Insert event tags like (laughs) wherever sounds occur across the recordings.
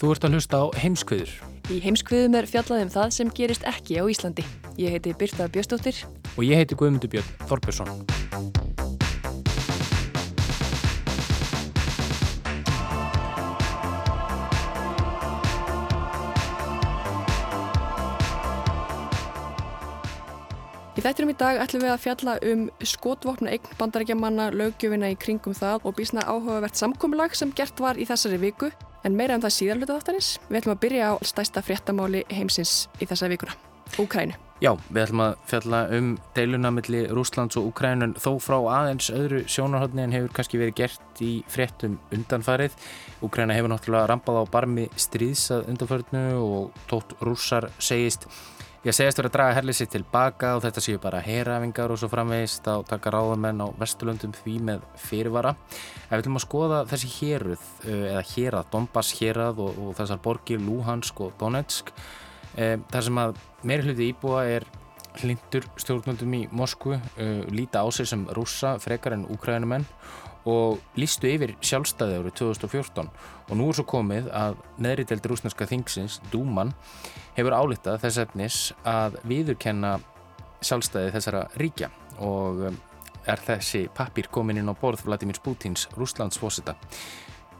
Þú ert að hlusta á heimskviður Í heimskviðum er fjallað um það sem gerist ekki á Íslandi. Ég heiti Birta Bjöstóttir. og ég heiti Guðmundur Björn Þorbjörnsson. Í þættinum í dag ætlum við að fjalla um skotvopna eign bandarækjamanna, löggjöfina í kringum það og bísna áhugavert samkomulag sem gert var í þessari viku. En meira um það síðar hluta þáttarins. Við ætlum að byrja á stæsta fréttamáli heimsins í þessa vikuna. Úkrænu. Já, við ætlum að fjalla um deiluna milli Rúslands og Ukrænun þó frá aðeins öðru sjónarhóttni en hefur kannski verið gert í fréttum undanfarið. Ukræna hefur náttúrulega rampað á barmi stríðs að undanfarinu og tótt rússar segist Ég segist verið að draga herlið sér tilbaka og þetta séu bara herafingar og svo framvegist á taka ráðamenn á Vesturlöndum því með fyrirvara. Ef við ætlum að skoða þessi héruð eða hérað, Donbass hérað og, og þessar borgir Luhansk og Donetsk e, þar sem að meiri hluti íbúa er hlindur stjórnundum í Moskvu, e, líta á sig sem rússa frekar en úkrænumenn og lístu yfir sjálfstæði árið 2014 og nú er svo komið að neðriteld rúsneska þingsins, Dúman, hefur álitað þess efnis að viðurkenna sjálfstæði þessara ríkja og um, er þessi pappir komin inn á borð Vladimir Putins Rúslandsfósita.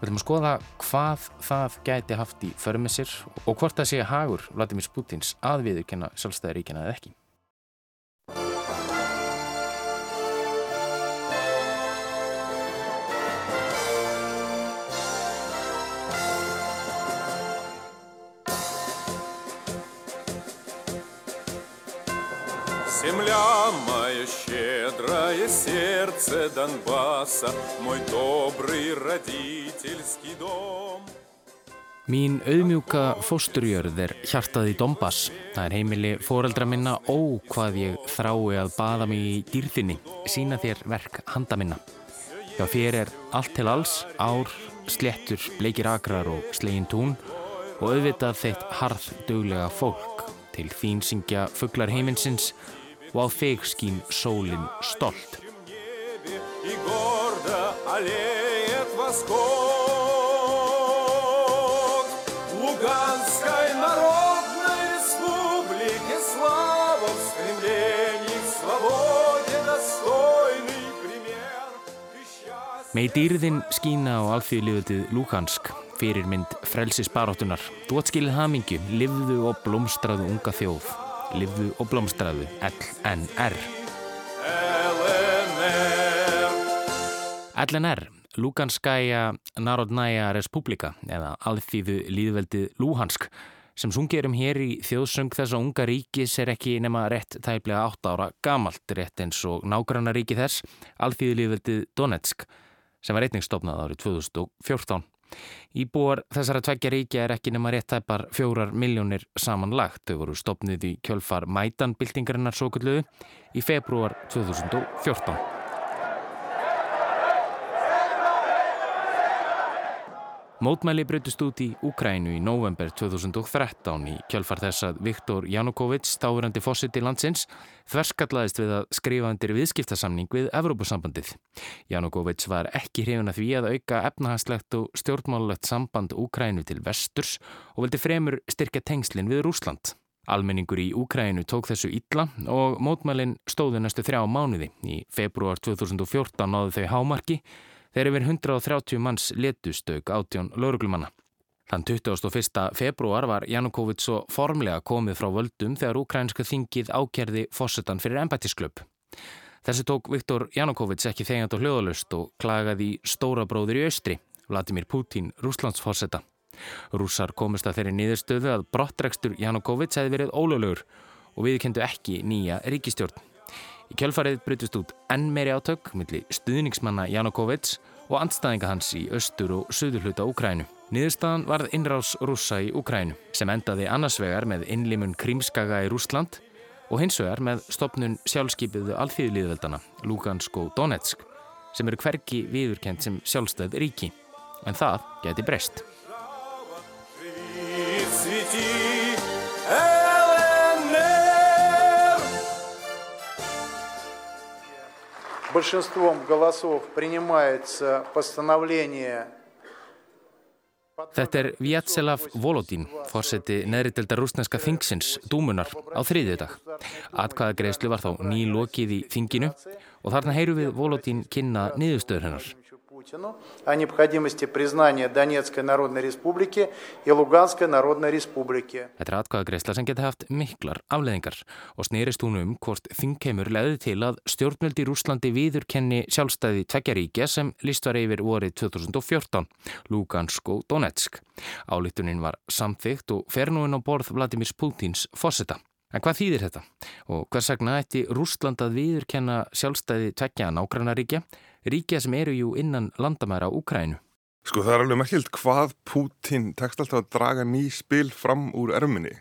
Við ætlum að skoða hvað það gæti haft í förmessir og hvort það sé hagur Vladimir Putins að viðurkenna sjálfstæði ríkjana eða ekki. сердце Донбасса, Мой добрый родительский дом. Mín auðmjúka fósturjörð er hjartað í Donbass. Það er heimili foreldra minna ó hvað ég þrái að baða mig í dýrðinni, sína þér verk handa minna. Já, þér er allt til alls, ár, slettur, bleikir akrar og slegin tún og auðvitað þeitt harð duglega fólk. Til þín syngja fugglar heiminsins og á þig skín sólinn stolt. И гордо аллеет восход. Луганской народной республике слава в стремлении к свободе достойный пример. Ты счастье Megi dýrðin skína á alþjóðliðutið Lugansk, fyrirmynd frelsisbaróttunar. Þú átt skilið hamingju, livðu og blómstraðu unga þjóð. Livðu og blómstraðu, LNR. LNR, Luganskaya Narodnaya Respublika, eða alþýðu líðveldið Luhansk, sem sungerum hér í þjóðsöng þess að unga ríkis er ekki nema rétt tæplega 8 ára gamalt, rétt eins og nágranna ríki þess, alþýðu líðveldið Donetsk, sem var einnig stopnað árið 2014. Íbúar þessara tveggja ríkja er ekki nema rétt tæpar fjórar miljónir samanlagt. Þau voru stopnið í kjölfar Maidan-byltingarinnar svo kulluðu í februar 2014. Mótmæli breytist út í Úkrænu í november 2013 í kjölfar þess að Viktor Janukovic, stáverandi fósitt í landsins, þverskallaðist við að skrifa undir viðskiptasamning við Evrópusambandið. Janukovic var ekki hrifin að því að auka efnahagslegt og stjórnmálulegt samband Úkrænu til vesturs og vildi fremur styrka tengslinn við Rúsland. Almenningur í Úkrænu tók þessu illa og mótmælinn stóðu næstu þrjá mánuði. Í februar 2014 náðu þau hámarki þegar yfir 130 manns letustauk átjón lauruglumanna. Þann 21. februar var Janukovic svo formlega komið frá völdum þegar ukrainska þingið ákerði fósettan fyrir embættisklöp. Þessi tók Viktor Janukovic ekki þegjand og hljóðalust og klagaði stóra bróður í austri, Vladimir Putin, Rúslandsfósetta. Rússar komist að þeirri niðurstöðu að brottrekstur Janukovic hefði verið ólöglegur og viðkendu ekki nýja ríkistjórn. Í kjölfarið brutist út enn meiri átök millir stuðningsmanna Janukovic og andstæðinga hans í östur og söður hluta Úkrænu. Niðurstaðan varð innrás rússa í Úkrænu sem endaði annarsvegar með innlimun Krímskaga í Rúsland og hinsvegar með stopnun sjálfskeipiðu alþýðliðveldana Lugansk og Donetsk sem eru hverki viðurkend sem sjálfstæð ríki. En það geti breyst. Большинством голосов принимается постановление Þetta er Vjatslav Volodin, fórseti neðriteldar rúsneska þingsins, dúmunar, á þriðið dag. Atkvæðagreðslu var þá nýlokið í þinginu og þarna heyru við Volodin kynna niðurstöður hennar. Путину о необходимости признания Донецкой Народной Республики и Луганской Народной Республики. Þetta er atkvæðagreysla sem geti haft miklar afleðingar og snýrist hún um hvort þingkeimur leði til að stjórnmjöldi Rúslandi viðurkenni sjálfstæði tveggjaríkja sem líst var yfir vorið 2014, Lugansk og Donetsk. Álítunin var samþygt og fer nú inn á borð Vladimir Putins fósetta. En hvað þýðir þetta? Og hvers vegna ætti Rúsland að viðurkenna sjálfstæði tveggja nágrannaríkja Ríkja sem eru jú innan landamæra Úkrænu. Sko það er alveg merkilt hvað Putin tekst alltaf að draga ný spil fram úr erminni,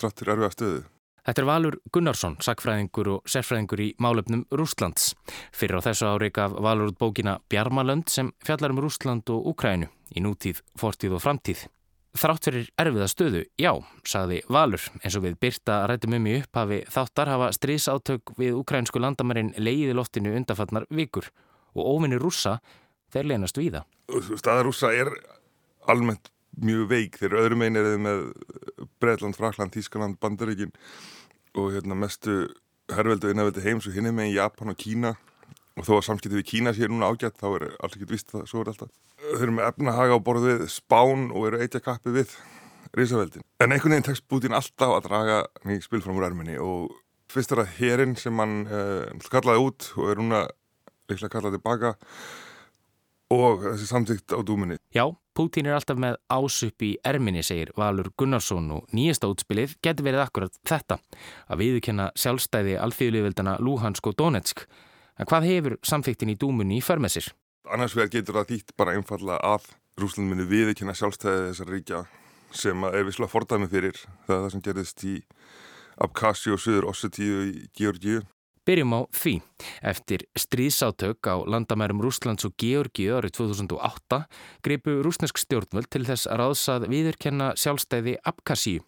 þráttur erfiða stöðu. Þetta er Valur Gunnarsson, sakfræðingur og sérfræðingur í málefnum Rúslands. Fyrir á þessu ári gaf Valur út bókina Bjarmalönd sem fjallar um Rúsland og Úkrænu í nútíð, fortíð og framtíð. Þrátt fyrir erfiða stöðu, já, sagði Valur, eins og við byrta rættum um í upphafi þáttar hafa strísátök við ukrænsku landamærin leiði loftinu undafarnar vikur og óvinni rússa þeir leynast við það. Staða rússa er almennt mjög veik þegar öðrum einn er þið með Breitland, Frakland, Tískaland, Bandaríkin og hérna, mestu herrveldu innæveldi heims og hinn er með Japan og Kína og þó að samskiptið við Kína sé núna ágætt þá er alls ekkert vist að svo er alltaf. Þau eru með efnahaga á borðið spán og eru eitja kappi við risaveldin. En einhvern veginn tekst Putin alltaf að draga mjög spil fram úr erminni og fyrst er það hérinn sem hann uh, kallaði út og er núna líklega kallað tilbaka og þessi samtíkt á dúminni. Já, Putin er alltaf með ásupp í erminni, segir Valur Gunnarsson og nýjasta útspilið getur verið akkurat þetta, að viðkenna sjálfstæði alþjóðliðveldana Luhansk og Donetsk. En hvað hefur samþyktin í dúmunni í förmessir? Annars vegar getur það þýtt bara einfalla að Rúsland muni viðkenna sjálfstæði þessar ríkja sem er visslega fordæmi fyrir það, það sem gerðist í Abkhasi og Suður Ossetíu í Georgíu. Byrjum á því. Eftir stríðsátök á landamærum Rúslands og Georgíu árið 2008 greipu rúsnesk stjórnvöld til þess að ráðsað viðurkenna sjálfstæði Abkhasi,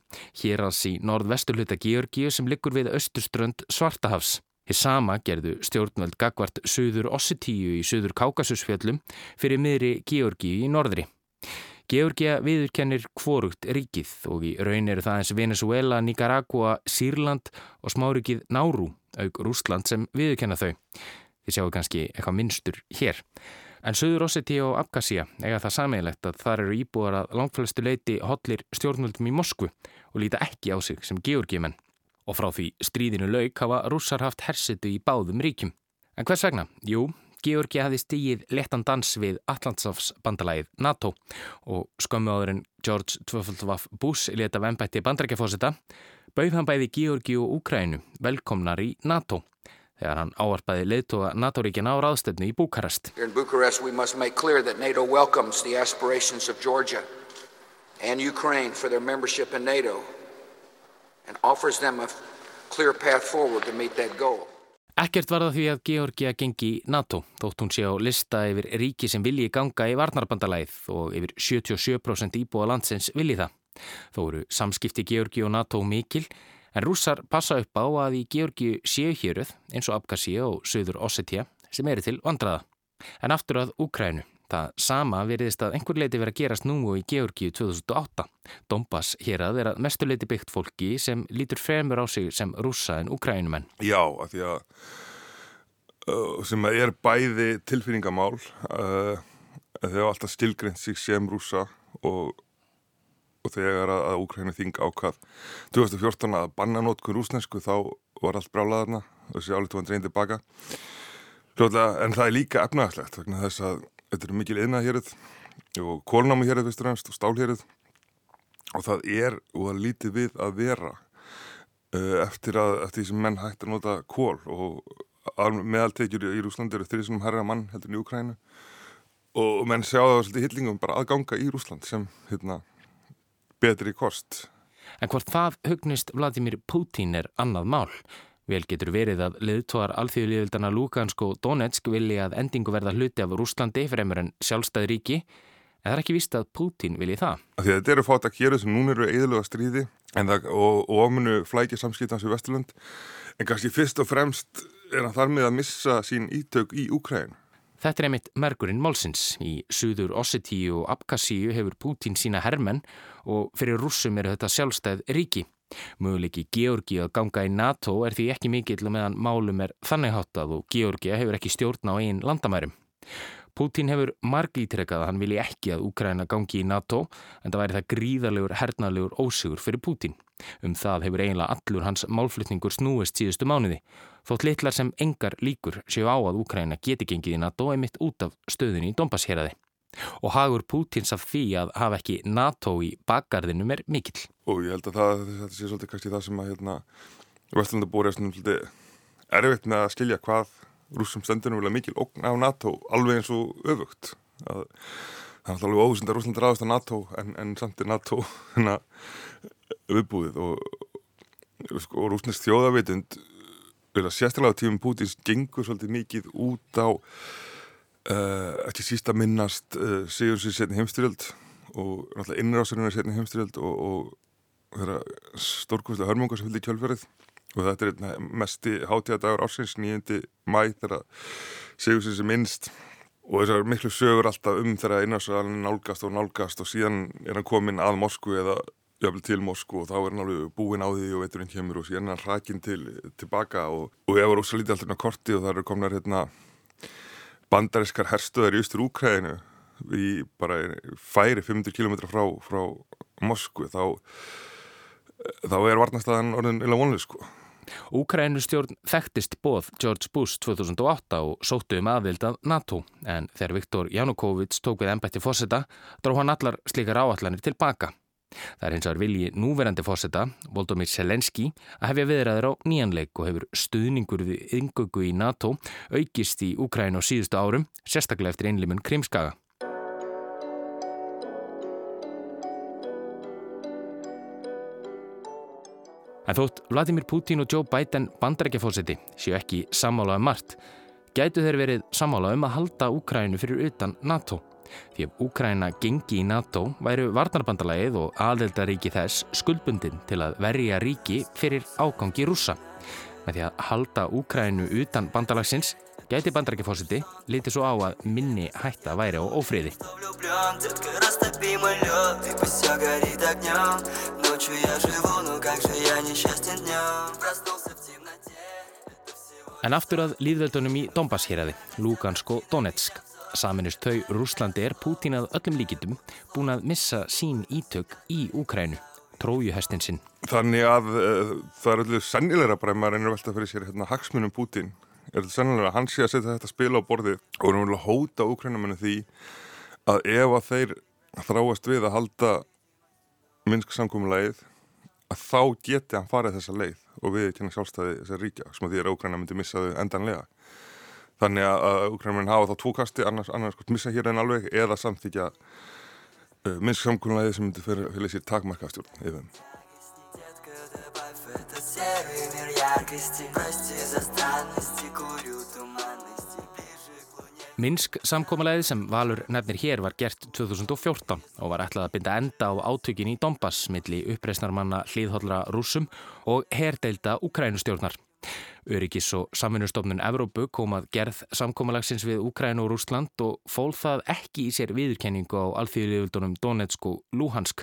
hér alls í norðvesturluta Georgíu sem liggur við austurströnd Svartahafs. Hér sama gerðu stjórnvöld gagvart Suður Ossetíu í Suður Kákasusfjöllum fyrir miðri Georgíu í norðri. Georgia viðurkennir kvorugt ríkið og í raun eru það eins Venezuela, Nicaragua, Sýrland og smárikið Náru, auk Rúsland sem viðurkenna þau. Þið sjáu kannski eitthvað minnstur hér. En Suður Osseti og Abkhazia eiga það sammeilegt að þar eru íbúar að langfælestu leiti hotlir stjórnvöldum í Moskvu og líta ekki á sig sem Georgiemenn. Og frá því stríðinu lauk hafa rússar haft hersetu í báðum ríkjum. En hvers vegna? Jú, Georgi hafi stígið letan dans við Atlantsafs bandalagið NATO og skömmu áður en George Twyffeldwaff Bush leta vembætti bandrækjafósita bauð hann bæði Georgi og Úkrænu velkomnar í NATO þegar hann áarpaði leðtoga NATO-ríkina á ráðstöfnu í Búkarest. Bucharest we must make clear that NATO the aspirations of Georgia and Ukraine for their membership in NATO and offers them a clear path forward to meet that goal. Ekkert var það því að Georgia gengi NATO, þótt hún sé á lista yfir ríki sem vilji ganga í varnarbandalagið og yfir 77% íbúa landsins vilji það. Þó eru samskipti Georgi og NATO mikil, en rússar passa upp á að í Georgi séu héruð eins og Abkhazia og Suður Ossetia sem eru til vandraða. En aftur að Úkrænu. Það sama veriðist að einhver leiti verið að gerast nú og í Georgíu 2008. Donbass hér að er að mestu leiti byggt fólki sem lítur fremur á sig sem rúsa en ukrænumenn. Já, af því að uh, sem er bæði tilfinningamál uh, þegar alltaf stilgrind sig sem rúsa og og þegar að, að Úkrænu þing ákvað 2014 að banna nótkur rúsnesku þá var allt brálaðarna og þessi álitu hann dreyin tilbaka Ljóðlega, en það er líka efnagslegt vegna þess að þetta er mikil innahérið og kólnámi hérið fyrstur ennst og stálhérið og það er og það lítið við að vera uh, eftir að eftir því sem menn hægt að nota kól og meðaltekjur í Rúsland eru þrjusum herra mann heldur í Ukrænu og menn sjá það svolítið hillingum bara aðganga í Rúsland sem hérna, betri kost. En hvort það hugnist Vladimir Putin er annað mál. Vel getur verið að liðtóar alþjóðliðildana Lugansk og Donetsk vilji að endingu verða hluti af Rúslandi fremur en sjálfstæði ríki en það er ekki vist að Putin vilji það. Því að þetta eru fátt að gera sem núna eru eðluga stríði það, og, og ofmunu flækja samskiptans í Vesturlund en kannski fyrst og fremst er hann þar með að missa sín ítök í Úkræn. Þetta er einmitt merkurinn málsins. Í Suður Ossetíu og Abkasíu hefur Putin sína hermenn og fyrir rússum eru þetta sjálfstæð ríki. Möguleiki Georgi að ganga í NATO er því ekki mikill meðan málum er þannig háttað og Georgia hefur ekki stjórn á einn landamærum. Putin hefur margítrekkað að hann vilji ekki að Úkræna gangi í NATO en það væri það gríðarlegur hernalegur ósigur fyrir Putin. Um það hefur eiginlega allur hans málflutningur snúist síðustu mánuði. Þótt litlar sem engar líkur séu á að Úkræna geti gengið í NATO er mitt út af stöðunni í Dombasheraði og hagur Pútins af því að hafa ekki NATO í bakgarðinum er mikill. Og ég held að það, þetta sé svolítið kannski það sem að hérna, Vestlandabóri er svolítið erfitt með að skilja hvað rúsum stendunum vilja mikil ógn af NATO alveg eins og öfugt. Að, það er alltaf alveg óhúsund að Rúsland ráðast á NATO en, en samt er NATO (laughs) hérna, viðbúið og, og rúsnest þjóðavitund vilja sérstaklega á tímum Pútins gengur svolítið mikið út á Uh, ekki síst að minnast uh, Sigur sér setni heimstyrjöld og náttúrulega innrásarinn er setni heimstyrjöld og, og þeirra stórkvæmslega hörmungar sem fylgdi kjölferið og þetta er einn mesti hátíðadagur ársins 9. mæ þegar Sigur sér sér minnst og þessar miklu sögur alltaf um þegar innrásarinn nálgast og nálgast og síðan er hann komin að Moskvu eða jöfnvel til Moskvu og þá er hann alveg búin á því og veiturinn kemur og síðan er hann hrakin til tilbaka og, og ég var ósað lítið alltaf korti og það eru komnar hérna bandarískar herstöðar í austur Úkræðinu í bara færi 500 km frá, frá Moskvu þá, þá er varnastæðan orðin illa vonlega sko. Úkrænustjórn þekktist bóð George Bush 2008 og sóttu um aðvild að NATO en þegar Viktor Janukovic tók við ennbætti fósita dró hann allar slikar áallanir tilbaka. Það er hins vegar vilji núverandi fósetta, Voldomir Selenski, að hefja viðræður á nýjanleik og hefur stuðningur við yngöggu í NATO aukist í Úkræn á síðustu árum, sérstaklega eftir einlimun Krimskaga. En þótt Vladimir Putin og Joe Biden bandarækjafósiti séu ekki sammála um margt, gætu þeir verið sammála um að halda Úkrænu fyrir utan NATO. Því ef Úkræna gengi í NATO væru varnarbandalagið og aðeldaríki þess skuldbundin til að verja ríki fyrir ágangi rúsa. Með því að halda Úkrænu utan bandalagsins gæti bandarækjafósiti litið svo á að minni hætta væri á ófriði. En aftur að líðveldunum í Donbass-hýraði, Lugansk og Donetsk. Saminust þau Rúslandi er Pútín að öllum líkitum búin að missa sín ítök í Úkrænu, trójuhestin sinn. Þannig að uh, það er allir sennilegra bara ef maður reynir að velta fyrir sér hérna, hagsmunum Pútín. Er þetta sennilega að hann sé að setja þetta spila á borðið og er að hóta Úkrænuminu því að ef að þeir þráast við að halda minnsk samkómulegið að þá geti hann farið þessa leið og við kynna sjálfstæði þessar ríkja sem að því að Úkræna myndi missa þau endanlega. Þannig að Ukraínin hafa þá tvo kasti, annars, annars sko missa hér en alveg eða samþykja uh, minnsk samkunnaðið sem myndi fyrir, sér takmarkastjórn yfir þeim. Minsk samkómalæði sem Valur nefnir hér var gert 2014 og var ætlað að binda enda á átökin í Donbass milli uppreisnarmanna hlýðhóllra rúsum og herdeilda Ukrænustjórnar. Öryggis og samfunnustofnun Evrópu kom að gerð samkómalagsins við Úkræn og Rúsland og fól það ekki í sér viðurkenningu á alþjóðliðvöldunum Donetsk og Luhansk.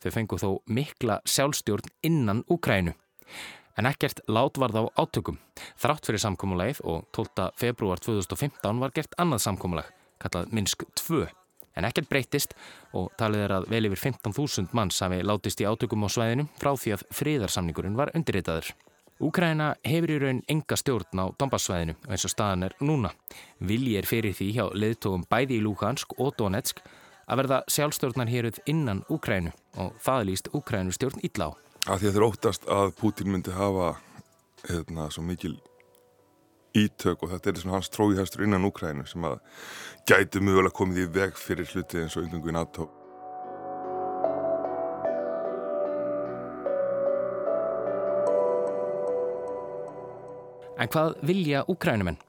Þau fengu þó mikla sjálfstjórn innan Úkrænu. En ekkert lát var þá átökum. Þrátt fyrir samkómalagið og 12. februar 2015 var gert annað samkómalag, kallað Minsk 2. En ekkert breytist og talið er að vel yfir 15.000 manns hafi látist í átökum á svæðinu frá því að friðarsamningurinn var undirritaður. Úkraina hefur í raun enga stjórn á Donbass-svæðinu eins og staðan er núna. Vilji er fyrir því hjá leðtogum bæði í Lugansk og Donetsk að verða sjálfstjórnar héruð innan Úkrænu og það líst Úkrænu stjórn illa á. Að því að þeir óttast að Putin myndi hafa hérna, svo mikil ítök og þetta er svona hans tróihæstur innan Úkrænu sem að gætu mögulega komið í veg fyrir hluti eins og umgöngu í NATO. En hvað vilja Úkrænumenn?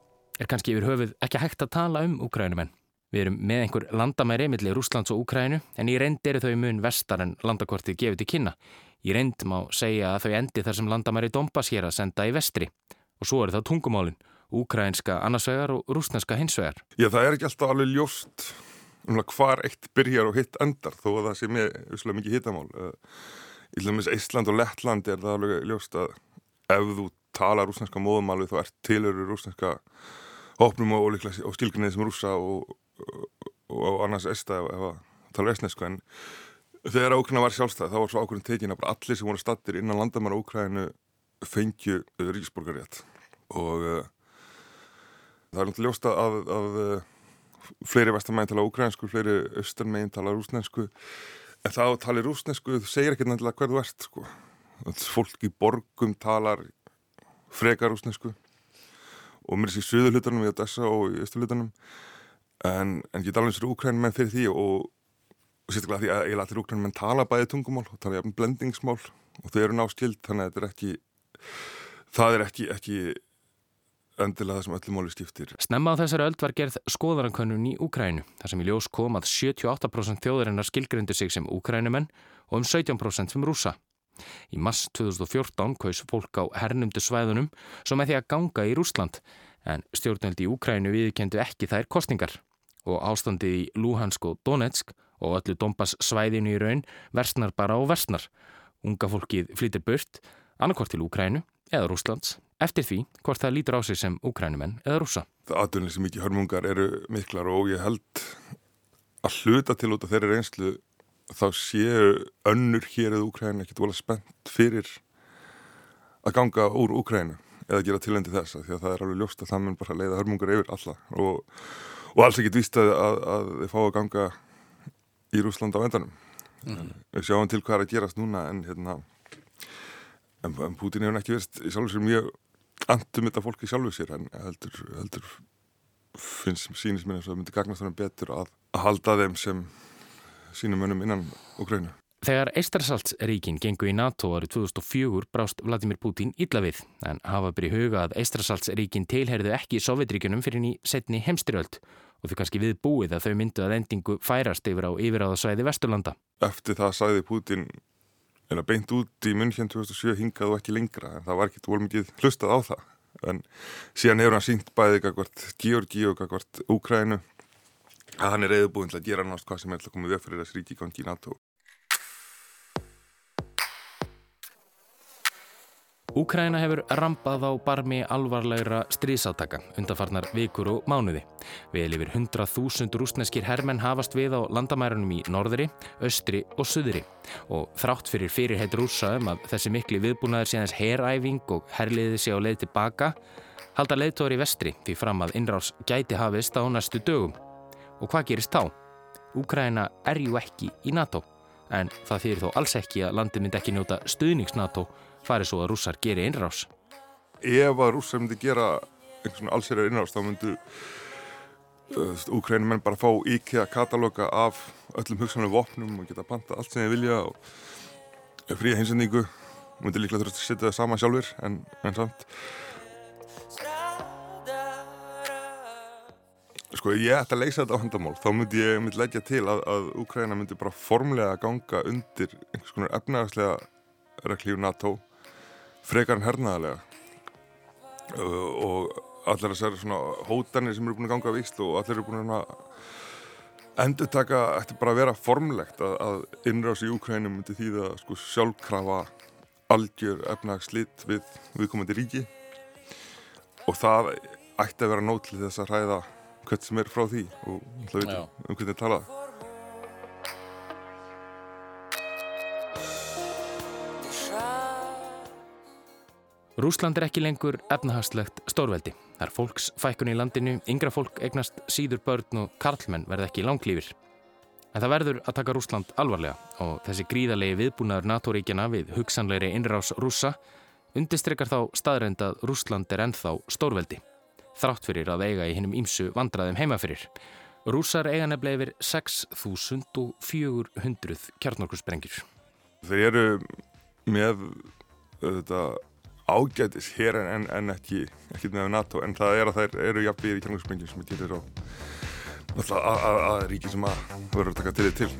Er kannski yfir höfuð ekki hægt að tala um Úkrænumenn? Við erum með einhver landamæri millir Rúslands og Úkrænu en í reynd eru þau mun vestar en landakortið gefið til kynna. Í reynd má segja að þau endi þar sem landamæri Dombas hér að senda í vestri. Og svo eru það tungumálinn, úkrænska annarsvegar og rúsneska hinsvegar. Já, það er ekki alltaf alveg ljóst um hvar eitt byrjar og hitt endar þó að það sé með uslega mikið hittamál. Í hlumins Ísland og Lettland er það alveg ljóst að ef þú tala rúsneska móðumáli þá ert tilöru rúsneska hópnum og, og skilgrinnið sem rúsa og, og, og annars esta ef að tala estnesku en þegar Ókræna var sjálfstæð þá var svo ákveðin tekin að allir sem voru stattir innan landamæra Ókrænu fengju ríksborgarrétt og uh, það er náttúrulega ljósta að, að uh, fleiri vestamægin tala ókrænsku, fleiri austarmægin tala rúsnesku en þá tali rúsnesku, þú segir ekki náttúrulega hver þú ert sko. fólk í borgum talar frekar rúsnesku og mér í söðu hlutunum í Odessa og í östu hlutunum en, en ég tala eins og úkrænum menn fyrir því og, og sérstaklega því að ég latir úkrænum menn tala bæði tungumál og tala jafn blendingsmál og þau eru náskild þannig að þetta er ekki það er ekki, ekki endilega það sem öllum móli skiptir. Snemma á þessari öld var gerð skoðarankönnun í Úkrænu þar sem í ljós kom að 78% þjóðarinnar skilgrindu sig sem úkrænumenn og um 17% sem rúsa. Í mass 2014 kaus fólk á hernumdu svæðunum með því að ganga í Rúsland en stjórnöldi í Úkrænu viðkendu ekki þær kostningar og ástandið í Luhansk og Donetsk og öllu Donbass svæðinu í raun versnar bara á versnar. Unga fólkið flytir burt annarkort til Úkrænu eða Rúslands eftir því hvort það lítur á sig sem úkrænumenn eða rúsa. Það aðdunlega sem mikið hörmungar eru miklar og ég held að hluta til út af þeirri reynslu þá séu önnur hér eða Úkrænu ekkert volið spennt fyrir að ganga úr Úkrænu eða gera tilendi þess að því að það er alveg ljóst að það mun bara leiða hörmungar yfir alla og, og alls ekkert víst að, að, að þið fá að ganga í Rúsland á endanum. Mm. Við sjáum til hvað er að gerast núna en hérna en, en Putin hefur ekki verið í sjálf sér mjög andum þetta fólki sjálfu sér en heldur, heldur finnst sínist mér eins og það myndi gagnast þannig betur að, að halda þeim sem sínum önum innan Ukrænu. Þegar Eistrasaltsríkin gengu í NATO árið 2004 brást Vladimir Putin illa við en hafa byrju huga að Eistrasaltsríkin tilherðu ekki Sovjetríkunum fyrir ný setni heimstyröld og þau kannski við búið að þau myndu að endingu færast yfir á yfiráðasvæði Vesturlanda. Eftir það sæði Putin en að beint út í hérna 2007 hingað og ekki lengra en það var ekki volið mikið hlustað á það en síðan hefur hann sínt bæðið kakvart Georgi og kakvart Úkrænu að hann er reyðbúinn til að gera nátt hvað sem er til að koma við fyrir þessi ríki gangi í NATO Úkræna hefur rampað á barmi alvarlegra stríðsátaka undanfarnar vikur og mánuði. Vel yfir 100.000 rúsneskir hermenn hafast við á landamærunum í norðri, austri og suðri og þrátt fyrir fyrirheit rúsa um að þessi mikli viðbúnaður sé aðeins heræfing og herliði sé á leið tilbaka halda leiðtóri vestri því fram að innrás gæti hafist á næstu dögum. Og hvað gerist þá? Úkræna er ju ekki í NATO en það þýr þó alls ekki að landi myndi ekki njóta stuðnings NATO farið svo að rússar geri innrás. Ef að rússar myndi gera einhvern svona allsýrar innrás þá myndu úkrænum menn bara fá íkja kataloga af öllum hugsanlega vopnum og geta panta allt sem þið vilja og fría hinsendingu myndi líklega þurft að setja það sama sjálfur en, en samt Sko ég ætti að leysa þetta á handamál þá myndi ég myndi leggja til að, að Úkræna myndi bara formlega ganga undir einhvers konar efnaðarslega reglíf NATO frekar en hernaðalega uh, og allir þessar svona hótanir sem eru búin að ganga af Íslu og allir eru búin að endur taka eftir bara að vera formlegt að, að innráðs í Úkrænum myndi þýða sko sjálfkrafa algjör efnagslitt við viðkomandi ríki. Og það ætti að vera nót til þess að hræða hvern sem er frá því og það veit um hvernig það talaði Rúsland er ekki lengur efnahagslegt stórveldi. Það er fólksfækkun í landinu, yngra fólk egnast síður börn og karlmenn verð ekki langlýfir. En það verður að taka Rúsland alvarlega og þessi gríðarlegi viðbúnaður NATO-ríkjana við hugsanleiri innrás rúsa undistrekar þá staðrænd að Rúsland er ennþá stórveldi. Þrátt fyrir að eiga í hinnum ímsu vandraðum heimafyrir. Rúsar eiga nefnilega yfir 6.400 kjarnorkursprengjur. Þeir eru með þetta ágætis hér en, en ekki, ekki með NATO en það er að þær eru jafnvið í kjarnarsprengjum sem er þess að, að, að ríki sem að verður að taka til þið til.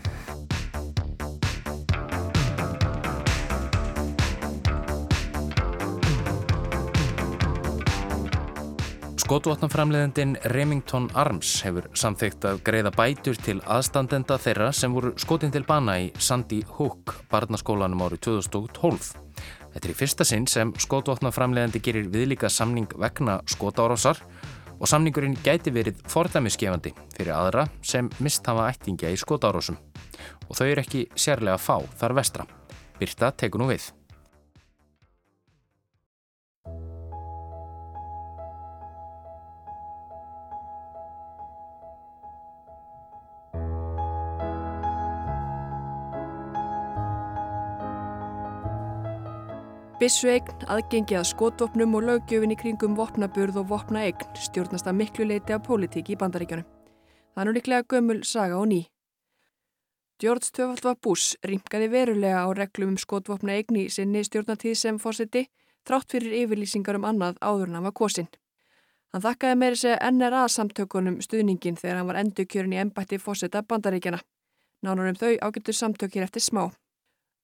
Skotvotnaframleðendin Remington Arms hefur samþygt að greiða bætur til aðstandenda þeirra sem voru skotin til bana í Sandy Hook barnaskólanum árið 2012. Þetta er í fyrsta sinn sem skotvotnaframleðandi gerir viðlíka samning vegna skotárásar og samningurinn gæti verið fordæmiskefandi fyrir aðra sem mist hafa ættingja í skotárásum. Og þau eru ekki sérlega fá þar vestra. Birta tekur nú við. Bissuegn, aðgengi að skotvopnum og löggjöfin í kringum vopnaburð og vopnaegn stjórnast að miklu leiti af pólitíki í bandaríkjunum. Það er nú líklega gömul saga og ný. George Töfaldvar Bush rýmkaði verulega á reglum um skotvopnaegn í sinni stjórnatíð sem fórseti þrátt fyrir yfirlýsingar um annað áður en hann var kosinn. Hann þakkaði meiri segja NRA samtökunum stuðningin þegar hann var endurkjörin í ennbætti fórseta bandaríkjana. Nánar um þau ágættur samtökir eftir smá.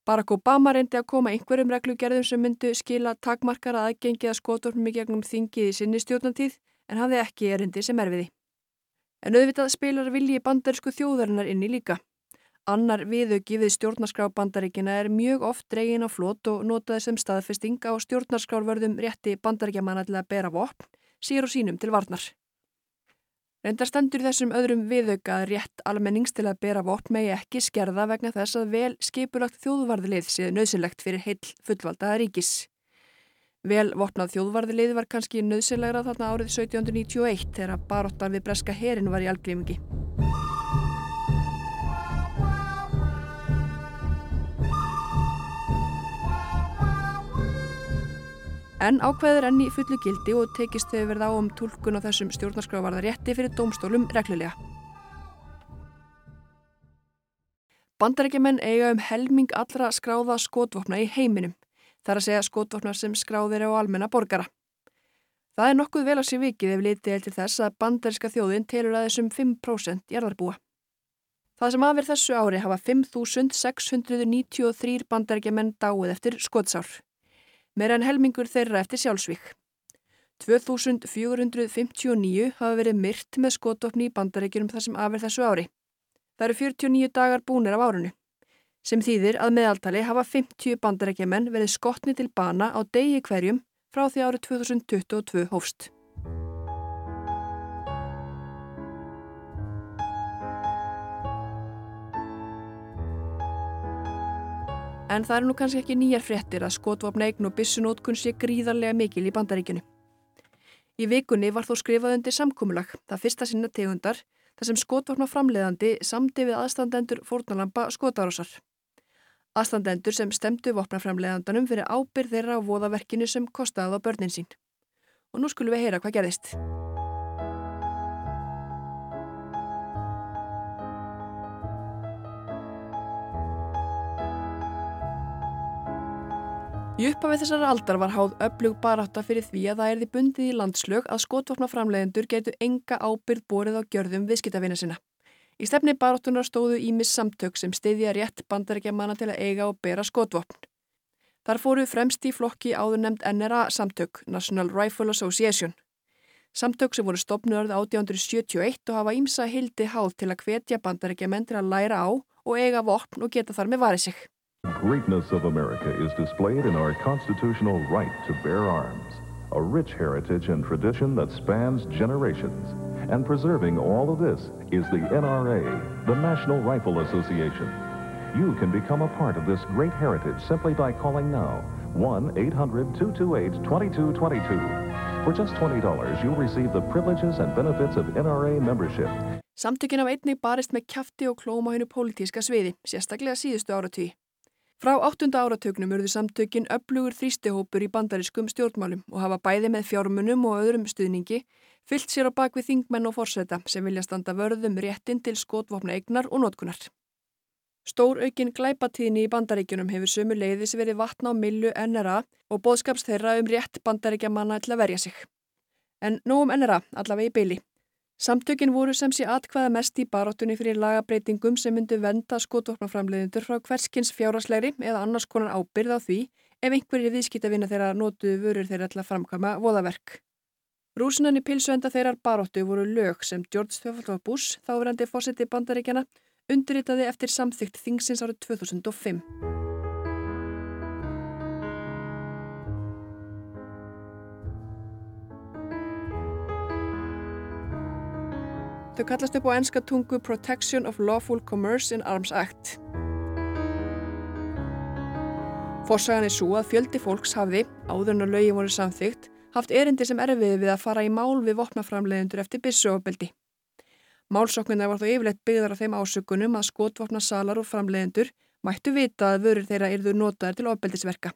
Barack Obama reyndi að koma einhverjum reglugerðum sem myndu skila takmarkara aðgengi að skotornum í gegnum þingið í sinni stjórnatíð en hafði ekki erindi sem erfiði. En auðvitað spilar vilji bandarísku þjóðarinnar inni líka. Annar viðauki við stjórnarskrá bandaríkina er mjög oft dregin á flót og notaði sem staðfesting á stjórnarskrárvörðum rétti að bera vopn, sír og sínum til varnar. Reyndar stendur þessum öðrum viðauka að rétt almennings til að bera vopn megi ekki skerða vegna þess að vel skipulagt þjóðvarðlið séð nöðsynlegt fyrir heil fullvaldaða ríkis. Vel vopnað þjóðvarðlið var kannski nöðsynlegra þarna árið 1791 þegar baróttan við breska herin var í algrimingi. En ákveður enn í fullu gildi og tekist þau verið á um tólkun á þessum stjórnarskrávarða rétti fyrir dómstólum reglulega. Bandarækjumenn eiga um helming allra skráða skotvopna í heiminum. Það er að segja skotvopnar sem skráðir á almenna borgara. Það er nokkuð vel að sé vikið ef litið er til þess að bandaríska þjóðin telur að þessum 5% jarðarbúa. Það sem aðverð þessu ári hafa 5.693 bandarækjumenn dáið eftir skotsár meira en helmingur þeirra eftir sjálfsvík. 2459 hafa verið myrt með skotofni í bandaríkjunum þar sem afverð þessu ári. Það eru 49 dagar búnir af árunu, sem þýðir að meðaltali hafa 50 bandaríkjumenn verið skotni til bana á degi hverjum frá því árið 2022 hófst. En það eru nú kannski ekki nýjar fréttir að skotvapna eign og bissunótkun sé gríðarlega mikil í bandaríkjunu. Í vikunni var þó skrifað undir samkúmulag, það fyrsta sinna tegundar, þar sem skotvapna framleiðandi samdi við aðstandendur fórnalampa skotárásar. Aðstandendur sem stemdu vopnaframleiðandanum fyrir ábyrð þeirra á voðaverkinu sem kostaði á börnin sín. Og nú skulum við heyra hvað gerðist. Í uppafið þessar aldar var háð öflug barátta fyrir því að það erði bundið í landslög að skotvopnaframlegendur getu enga ábyrð borið á gjörðum viðskiptavina sinna. Í stefni baráttunar stóðu ímis samtök sem stiðja rétt bandarækjamanna til að eiga og bera skotvopn. Þar fóru fremst í flokki áður nefnd NRA samtök, National Rifle Association. Samtök sem voru stopnurð 1871 og hafa ímsa hildi háð til að hvetja bandarækjamenn til að læra á og eiga vopn og geta þar með varið sig. Greatness of America is displayed in our constitutional right to bear arms, a rich heritage and tradition that spans generations. And preserving all of this is the NRA, the National Rifle Association. You can become a part of this great heritage simply by calling now 1 800 228 2222. For just $20, you'll receive the privileges and benefits of NRA membership. Samtökin af einnig barist með kjafti og klóma hennu pólitíska sviði, sérstaklega síðustu áratví. Frá áttunda áratögnum urðu samtökin öflugur þrýstihópur í bandariskum stjórnmálum og hafa bæði með fjármunum og öðrum stuðningi fyllt sér á bakvið þingmenn og forseta sem vilja standa vörðum réttin til skotvopna eignar og notkunar. Stór aukin glæpatíðni í bandaríkjunum hefur sömu leiðis verið vatna á millu NRA og bóðskaps þeirra um rétt bandaríkjamanna til að verja sig. En nóg um NRA, allavega í byli. Samtökin voru sem sé atkvaða mest í baróttunni fyrir lagabreitingum sem myndu venda skotvopnaframleiðendur frá hverskins fjáraslegri eða annars konar ábyrð á því ef einhverjir viðskiptavina þeirra notuðu vörur þeirra til að framkama voðaverk. Rúsinan í pilsuenda þeirrar baróttu voru lög sem George W. Bush, þáverandi fósiti bandaríkjana, undirritaði eftir samþygt þingsins árið 2005. Þau kallast upp á enska tungu Protection of Lawful Commerce in Arms Act. Forsagan er svo að fjöldi fólks hafði, áður en að lögi voru samþygt, haft erindi sem erfiði við að fara í mál við vopnaframleðendur eftir byssuofbeldi. Málsóknina var þó yfirleitt byggðar á þeim ásökunum að skotvopna salar og framleðendur mættu vita að vörur þeirra yrðu notaðar til ofbeldisverka.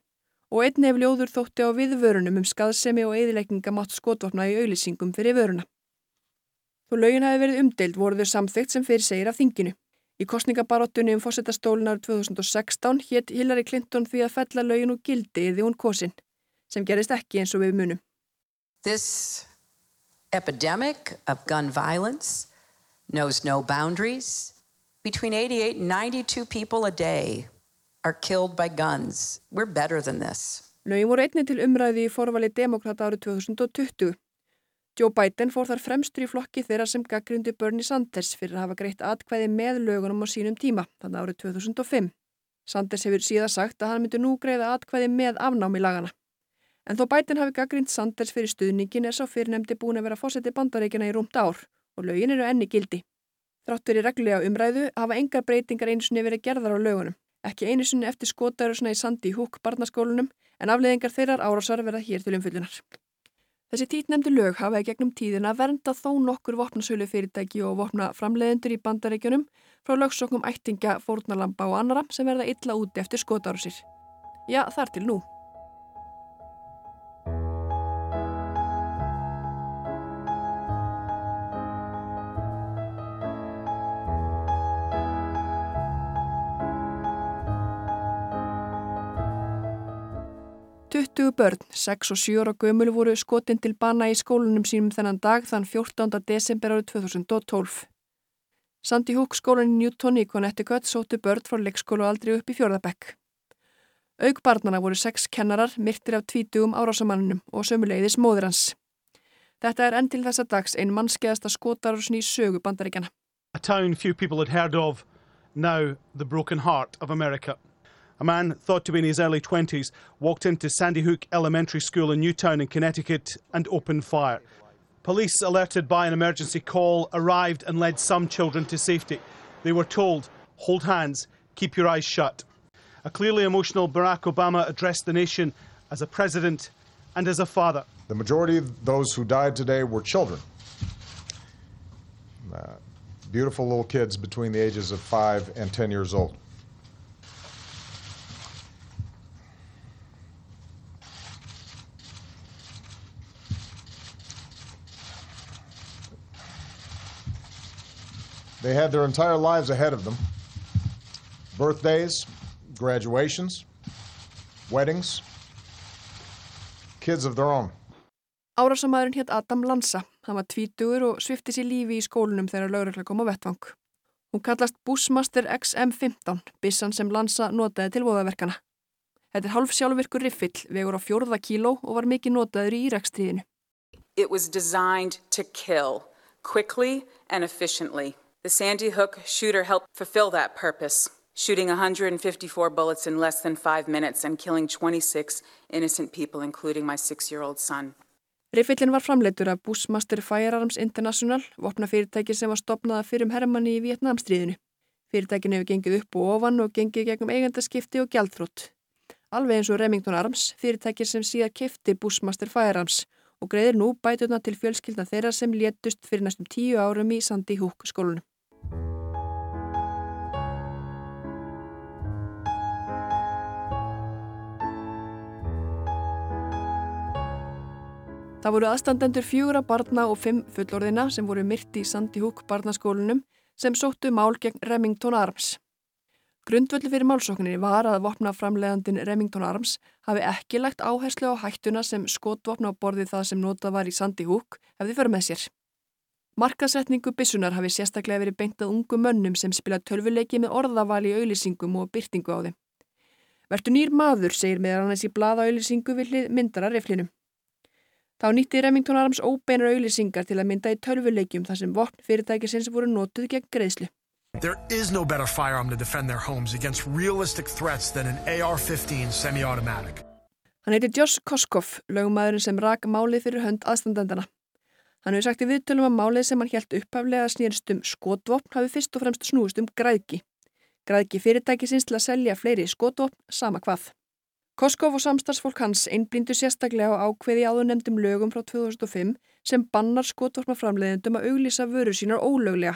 Og einn hefur ljóður þótti á viðvörunum um skaðsemi og eðilegninga mátt skotvopna í auðlýsingum fyrir vöruna. Þó lögin hafi verið umdeild voru þau samþygt sem fyrir segir af þinginu. Í kostningabaróttunni um fórsetastólun árið 2016 hétt Hillary Clinton því að fella lögin og gildi yfir hún kosin, sem gerist ekki eins og við munum. This epidemic of gun violence knows no boundaries. Between 88 and 92 people a day are killed by guns. We're better than this. Lögin voru einni til umræði í forvali demokrata árið 2020. Joe Biden fór þar fremstur í flokki þeirra sem gaggrundi Bernie Sanders fyrir að hafa greitt atkvæði með lögunum á sínum tíma, þannig árið 2005. Sanders hefur síðan sagt að hann myndi nú greiða atkvæði með afnámi lagana. En þó Biden hafi gaggrind Sanders fyrir stuðningin er sá fyrirnemdi búin að vera fósetti bandaríkjana í rúmt ár og lögin eru enni gildi. Þrátt verið reglulega umræðu hafa engar breytingar einusinni verið gerðar á lögunum. Ekki einusinni eftir skotarusna í Sandy Hook barnaskólunum en afleðingar þeirrar árásar verða hér til umfyllunar. Þessi títnemdu lög hafa í gegnum tíðina vernda þó nokkur vopnasölu fyrirtæki og vopna framleiðendur í bandaríkjunum frá lögsoknum ættinga, fórnalampa og annara sem verða illa úti eftir skotárusir. Já, þar til nú. 20 börn, 6 og 7 ára gömul voru skotin til bana í skólunum sínum þennan dag þann 14. desember árið 2012. Sandy Hook skólan í Newton í Connecticut sóttu börn frá leikskólu aldrei upp í fjörðabekk. Augbarnana voru sex kennarar myrtir af tvítugum árásamannunum og sömuleiðis móður hans. Þetta er enn til þessa dags ein mannskeiðasta skotarúsn í sögu bandaríkjana. A town few people had heard of, now the broken heart of America. A man thought to be in his early 20s walked into Sandy Hook Elementary School in Newtown in Connecticut and opened fire. Police, alerted by an emergency call, arrived and led some children to safety. They were told, hold hands, keep your eyes shut. A clearly emotional Barack Obama addressed the nation as a president and as a father. The majority of those who died today were children. Uh, beautiful little kids between the ages of 5 and 10 years old. They had their entire lives ahead of them birthdays, graduations, weddings, kids of their own. Árásamæðurinn hétt Adam Lanza. Hann var tvítugur og svifti sér lífi í skólunum þegar laurugla kom á vettvang. Hún kallast Bushmaster XM15, bissan sem Lanza notaði til voðaverkana. Þetta er half sjálfvirkur riffill, vegur á fjórða kíló og var mikið notaður í Írakstríðinu. It was designed to kill quickly and efficiently. The Sandy Hook shooter helped fulfill that purpose, shooting 154 bullets in less than five minutes and killing 26 innocent people, including my six-year-old son. Riffillin var framleitur af Bushmaster Firearms International, vopnafyrirtæki sem var stopnaða fyrir um herrmanni í Vietnamstríðinu. Fyrirtækin hefur gengið upp og ofan og gengið gegnum eigendaskipti og gjaldþrótt. Alveg eins og Remington Arms, fyrirtæki sem síðan kefti Bushmaster Firearms og greiðir nú bætuna til fjölskyldna þeirra sem létust fyrir næstum tíu árum í Sandy Hook skólunum. Það voru aðstandendur fjögura barna og fimm fullorðina sem voru myrti í Sandy Hook barnaskólunum sem sóttu mál gegn Remington Arms. Grundvöldu fyrir málsókninni var að vopnaframlegandin Remington Arms hafi ekki lagt áherslu á hættuna sem skotvopna á borði það sem nota var í Sandy Hook hefði fyrir með sér. Markasetningu bissunar hafi sérstaklega verið beintað ungu mönnum sem spila tölvuleiki með orðavali í auðlýsingum og byrtingu á þeim. Vertu nýr maður, segir meðan hans í blaða auðlýsingu við myndara riflinum. Þá nýtti Remington Arms óbeinar auðlýsingar til að mynda í tölvuleikjum þar sem vopn fyrirtækisins voru notuð gegn greiðslu. There is no better firearm to defend their homes against realistic threats than an AR-15 semi-automatic. Hann heiti Josh Koskov, lögumæðurinn sem rak málið fyrir hönd aðstandendana. Hann hefur sagt í viðtölum að málið sem hann helt upphaflega snýrst um skotvopn hafi fyrst og fremst snúist um græðki. Græðki fyrirtækisins til að selja fleiri skotvopn sama hvað. Koskov og samstarfsfólk hans einblindu sérstaklega á ákveði áðurnemdum lögum frá 2005 sem bannar skotvopnaframleiðendum að auglýsa vöru sínar ólöglega.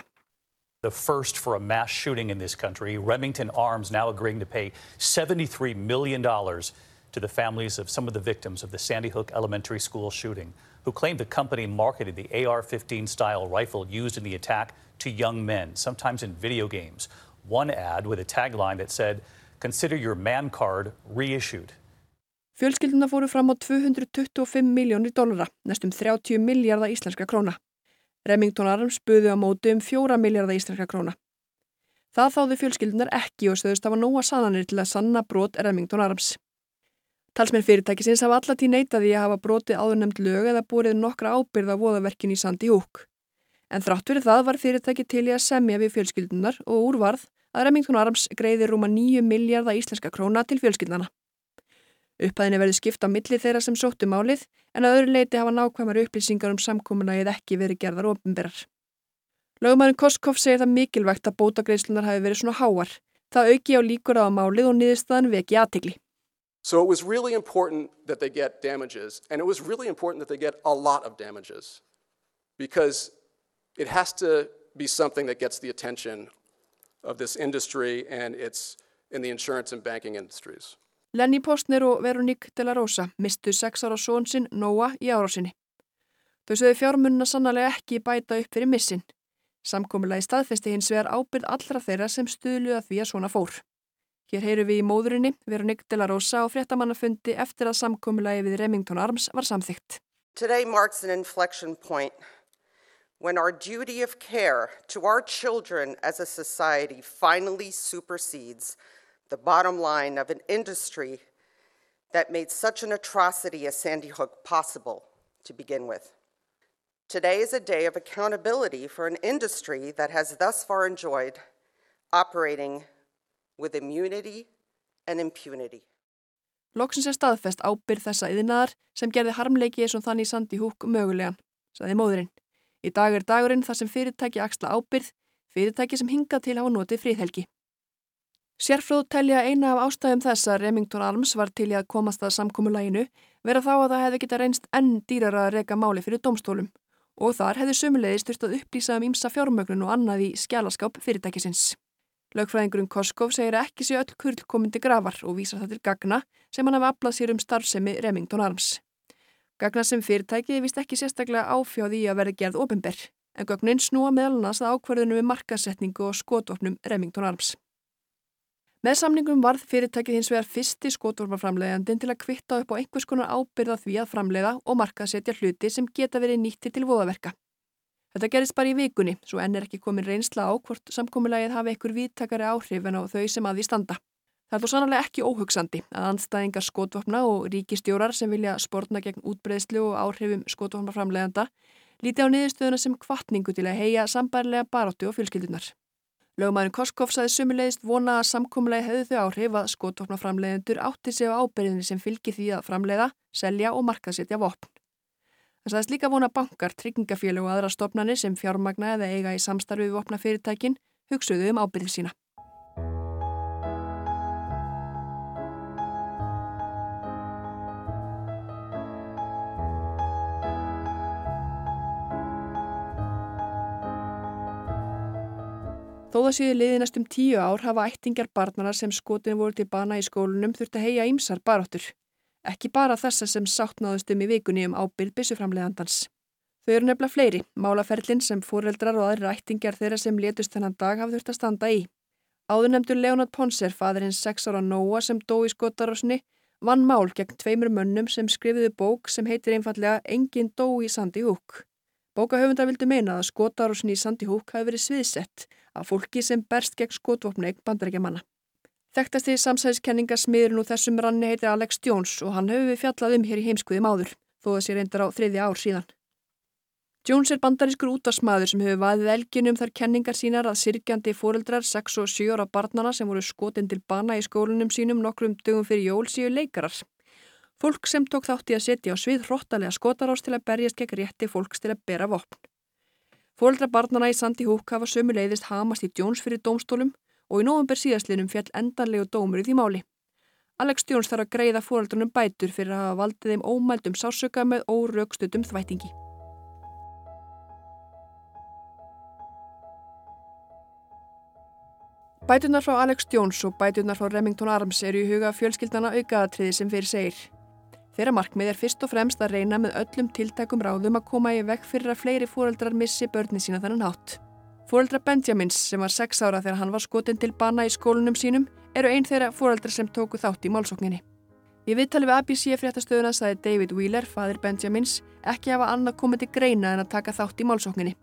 The first for a mass shooting in this country, Remington Arms now agreeing to pay $73 million to the families of some of the victims of the Sandy Hook Elementary School shooting, who claimed the company marketed the AR-15 style rifle used in the attack to young men, sometimes in video games. One ad with a tagline that said, Consider your man card reissued. Fjölskylduna fóru fram á 225 miljónir dollara, næstum 30 miljardar íslenska króna. Remington Arms buðu á móti um 4 miljardar íslenska króna. Það þáðu fjölskyldunar ekki og stöðust hafa nóga sannanir til að sanna brot Remington Arms. Talsmenn fyrirtækisins hafa allatí neitaði að hafa brotið áðurnemd lög eða búrið nokkra ábyrða voðaverkin í Sandy Hook. En þrátt fyrir það var fyrirtæki til í að semja við fjölskyldunar og úrvarð að Remington Arms greiði rúma 9 miljardar íslenska króna til fjölskyldana. Upphæðinni verði skipt á milli þeirra sem sóttu málið en að öðru leiti hafa nákvæmar upplýsingar um samkominagið ekki verið gerðar ofinberar. Lögumærin Koskov segir það mikilvægt að bótagreislunar hafi verið svona háar. Það auki á líkur á málið og niðurstaðan veki aðtegli. So it was really important that they get damages, and it was really important that they get a lot of damages because it has to be something that gets the attention of this industry and it's in the insurance and banking industries. Lenny Postner og Veronique de la Rosa mistu sex ára són sinn Noah í árásinni. Þau sögðu fjármunna sannlega ekki bæta upp fyrir missin. Samkomulagi staðfesti hins vegar ábyrð allra þeirra sem stuðluða því að svona fór. Hér heyru við í móðurinni, Veronique de la Rosa og fréttamannafundi eftir að samkomulagi við Remington Arms var samþygt. Today marks an inflection point when our duty of care to our children as a society finally supersedes the bottom line of an industry that made such an atrocity as Sandy Hook possible to begin with. Today is a day of accountability for an industry that has thus far enjoyed operating with immunity and impunity. Loksins er staðfest ábyrð þessa yðinaðar sem gerði harmleiki eins og þannig Sandy Hook mögulegan, saði móðurinn. Í dag er dagurinn þar sem fyrirtæki axla ábyrð, fyrirtæki sem hingað til hafa notið fríðhelgi. Sérfróð telja eina af ástæðum þess að Remington Arms var til í að komast að samkómulæginu vera þá að það hefði geta reynst enn dýrara að reyka máli fyrir domstólum og þar hefði sömulegis þurft að upplýsa um ímsa fjármögnun og annað í skjálaskáp fyrirtækisins. Lögfræðingurinn Koskov segir ekki sé öll kurl komindi grafar og vísar það til gagna sem hann hafa aflað sér um starfsemi Remington Arms. Gagna sem fyrirtæki vist ekki sérstaklega áfjáði í að verði gerð ofinber, en gögnin snúa meðal annars að ákverðinu við markasetningu og skotvopnum Remington Arms. Með samningum varð fyrirtækið hins vegar fyrsti skotvopnaframleiðandin til að kvitta upp á einhvers konar ábyrða því að framleiða og markasetja hluti sem geta verið nýttir til voðaverka. Þetta gerist bara í vikunni, svo enn er ekki komin reynsla á hvort samkominnlægið hafi einhver viðtakari áhrif en á þau sem að því standa. Það er þó sannlega ekki óhugsandi að anstæðingar skotvopna og ríkistjórar sem vilja spórna gegn útbreyðslu og áhrifum skotvopnaframleiðanda líti á niðurstöðuna sem kvartningu til að heia sambærlega baróttu og fjölskyldunar. Lögumæðin Koskov saði sumulegist vona að samkominlega hefðu þau áhrif að skotvopnaframleiðendur átti sig á ábyrðinni sem fylgir því að framleiða, selja og markaðsetja vopn. Það sagðist líka vona bankar, tryggingafélög og aðra stopnarnir sem fjármagna eða eiga í samstarfi við vopnafyrirtækin hugsuðu um ábyrði sína. Þó það séu liði næstum tíu ár hafa ættingjar barnana sem skotin voru til bana í skólunum þurft að heia ímsar baróttur. Ekki bara þessa sem sáttnáðust um í vikunni um ábyrð byssuframleðandans. Þau eru nefnilega fleiri, málaferlinn sem fóreldrar og aðri ættingjar þeirra sem letust þennan dag hafa þurft að standa í. Áðurnemdur Leonard Ponser, fadurinn 6 ára Nóa sem dó í skotarósni, vann mál gegn tveimur mönnum sem skrifiðu bók sem heitir einfallega Engin dó í Sandy Hook. Bókahöfundar vildu meina að skotarósni í Sandy Hook hafi verið sviðsett af fólki sem berst gegn skotvopna eign bandarækjamanna. Þekktasti samsæðiskenninga smiður nú þessum ranni heitir Alex Jones og hann hefur við fjallað um hér í heimskuðum áður, þó að sé reyndar á þriðja ár síðan. Jones er bandarískur útvarsmaður sem hefur vaðið elginum þar kenningar sínar að sirkjandi fóreldrar 6 og 7 ára barnana sem voru skotin til bana í skólunum sínum nokkrum dögum fyrir jól síu leikarar. Fólk sem tók þátti að setja á svið hróttalega skotarás til að berjast gegn rétti fólks til að bera vopn. Fóreldra barnana í Sandi Húk hafa sömu leiðist hamast í Jones fyrir dómstólum og í nógumber síðastlinum fjall endanlegu dómur í því máli. Alex Jones þarf að greiða fóreldrunum bætur fyrir að hafa valdið þeim ómældum sásöka með órögstutum þvætingi. Bætunar frá Alex Jones og bætunar frá Remington Arms eru í huga fjölskyldana aukaðatriði sem fyrir segir. Þeirra markmið er fyrst og fremst að reyna með öllum tiltækum ráðum að koma í vekk fyrir að fleiri fóreldrar missi börni sína þannan hátt. Fóreldra Benjamins sem var 6 ára þegar hann var skotin til bana í skólunum sínum eru einn þeirra fóreldrar sem tóku þátt í málsókninni. Í viðtali við ABC fréttastöðuna sagði David Wheeler, fadir Benjamins, ekki hafa annað komið til greina en að taka þátt í málsókninni.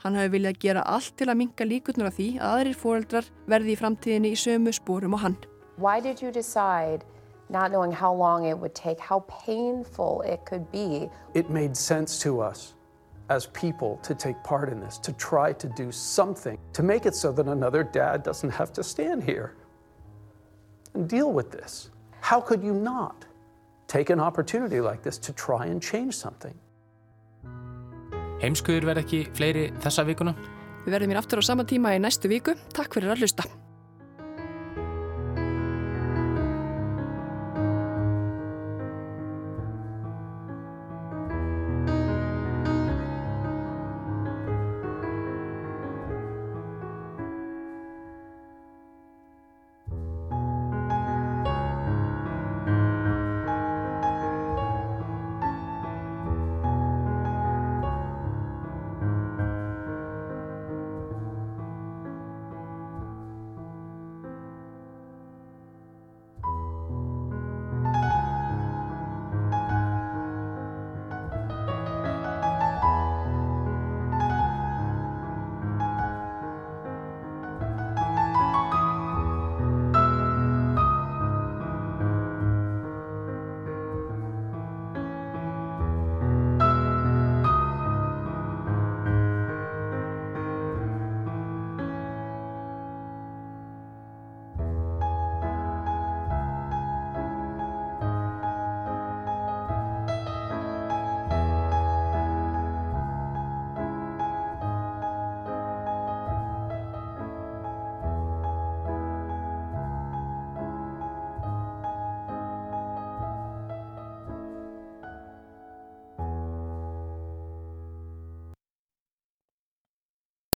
Hann hafi viljað gera allt til að minka líkurnar af því að aðrir fóreldrar verði í framtíðinni í sömu spórum og hann. Why did you decide, not knowing how long it would take, how painful it could be? It made sense to us as people to take part in this, to try to do something, to make it so that another dad doesn't have to stand here and deal with this. How could you not take an opportunity like this to try and change something? Heimskuður verð ekki fleiri þessa vikuna. Við verðum hér aftur á sama tíma í næstu viku. Takk fyrir að hlusta.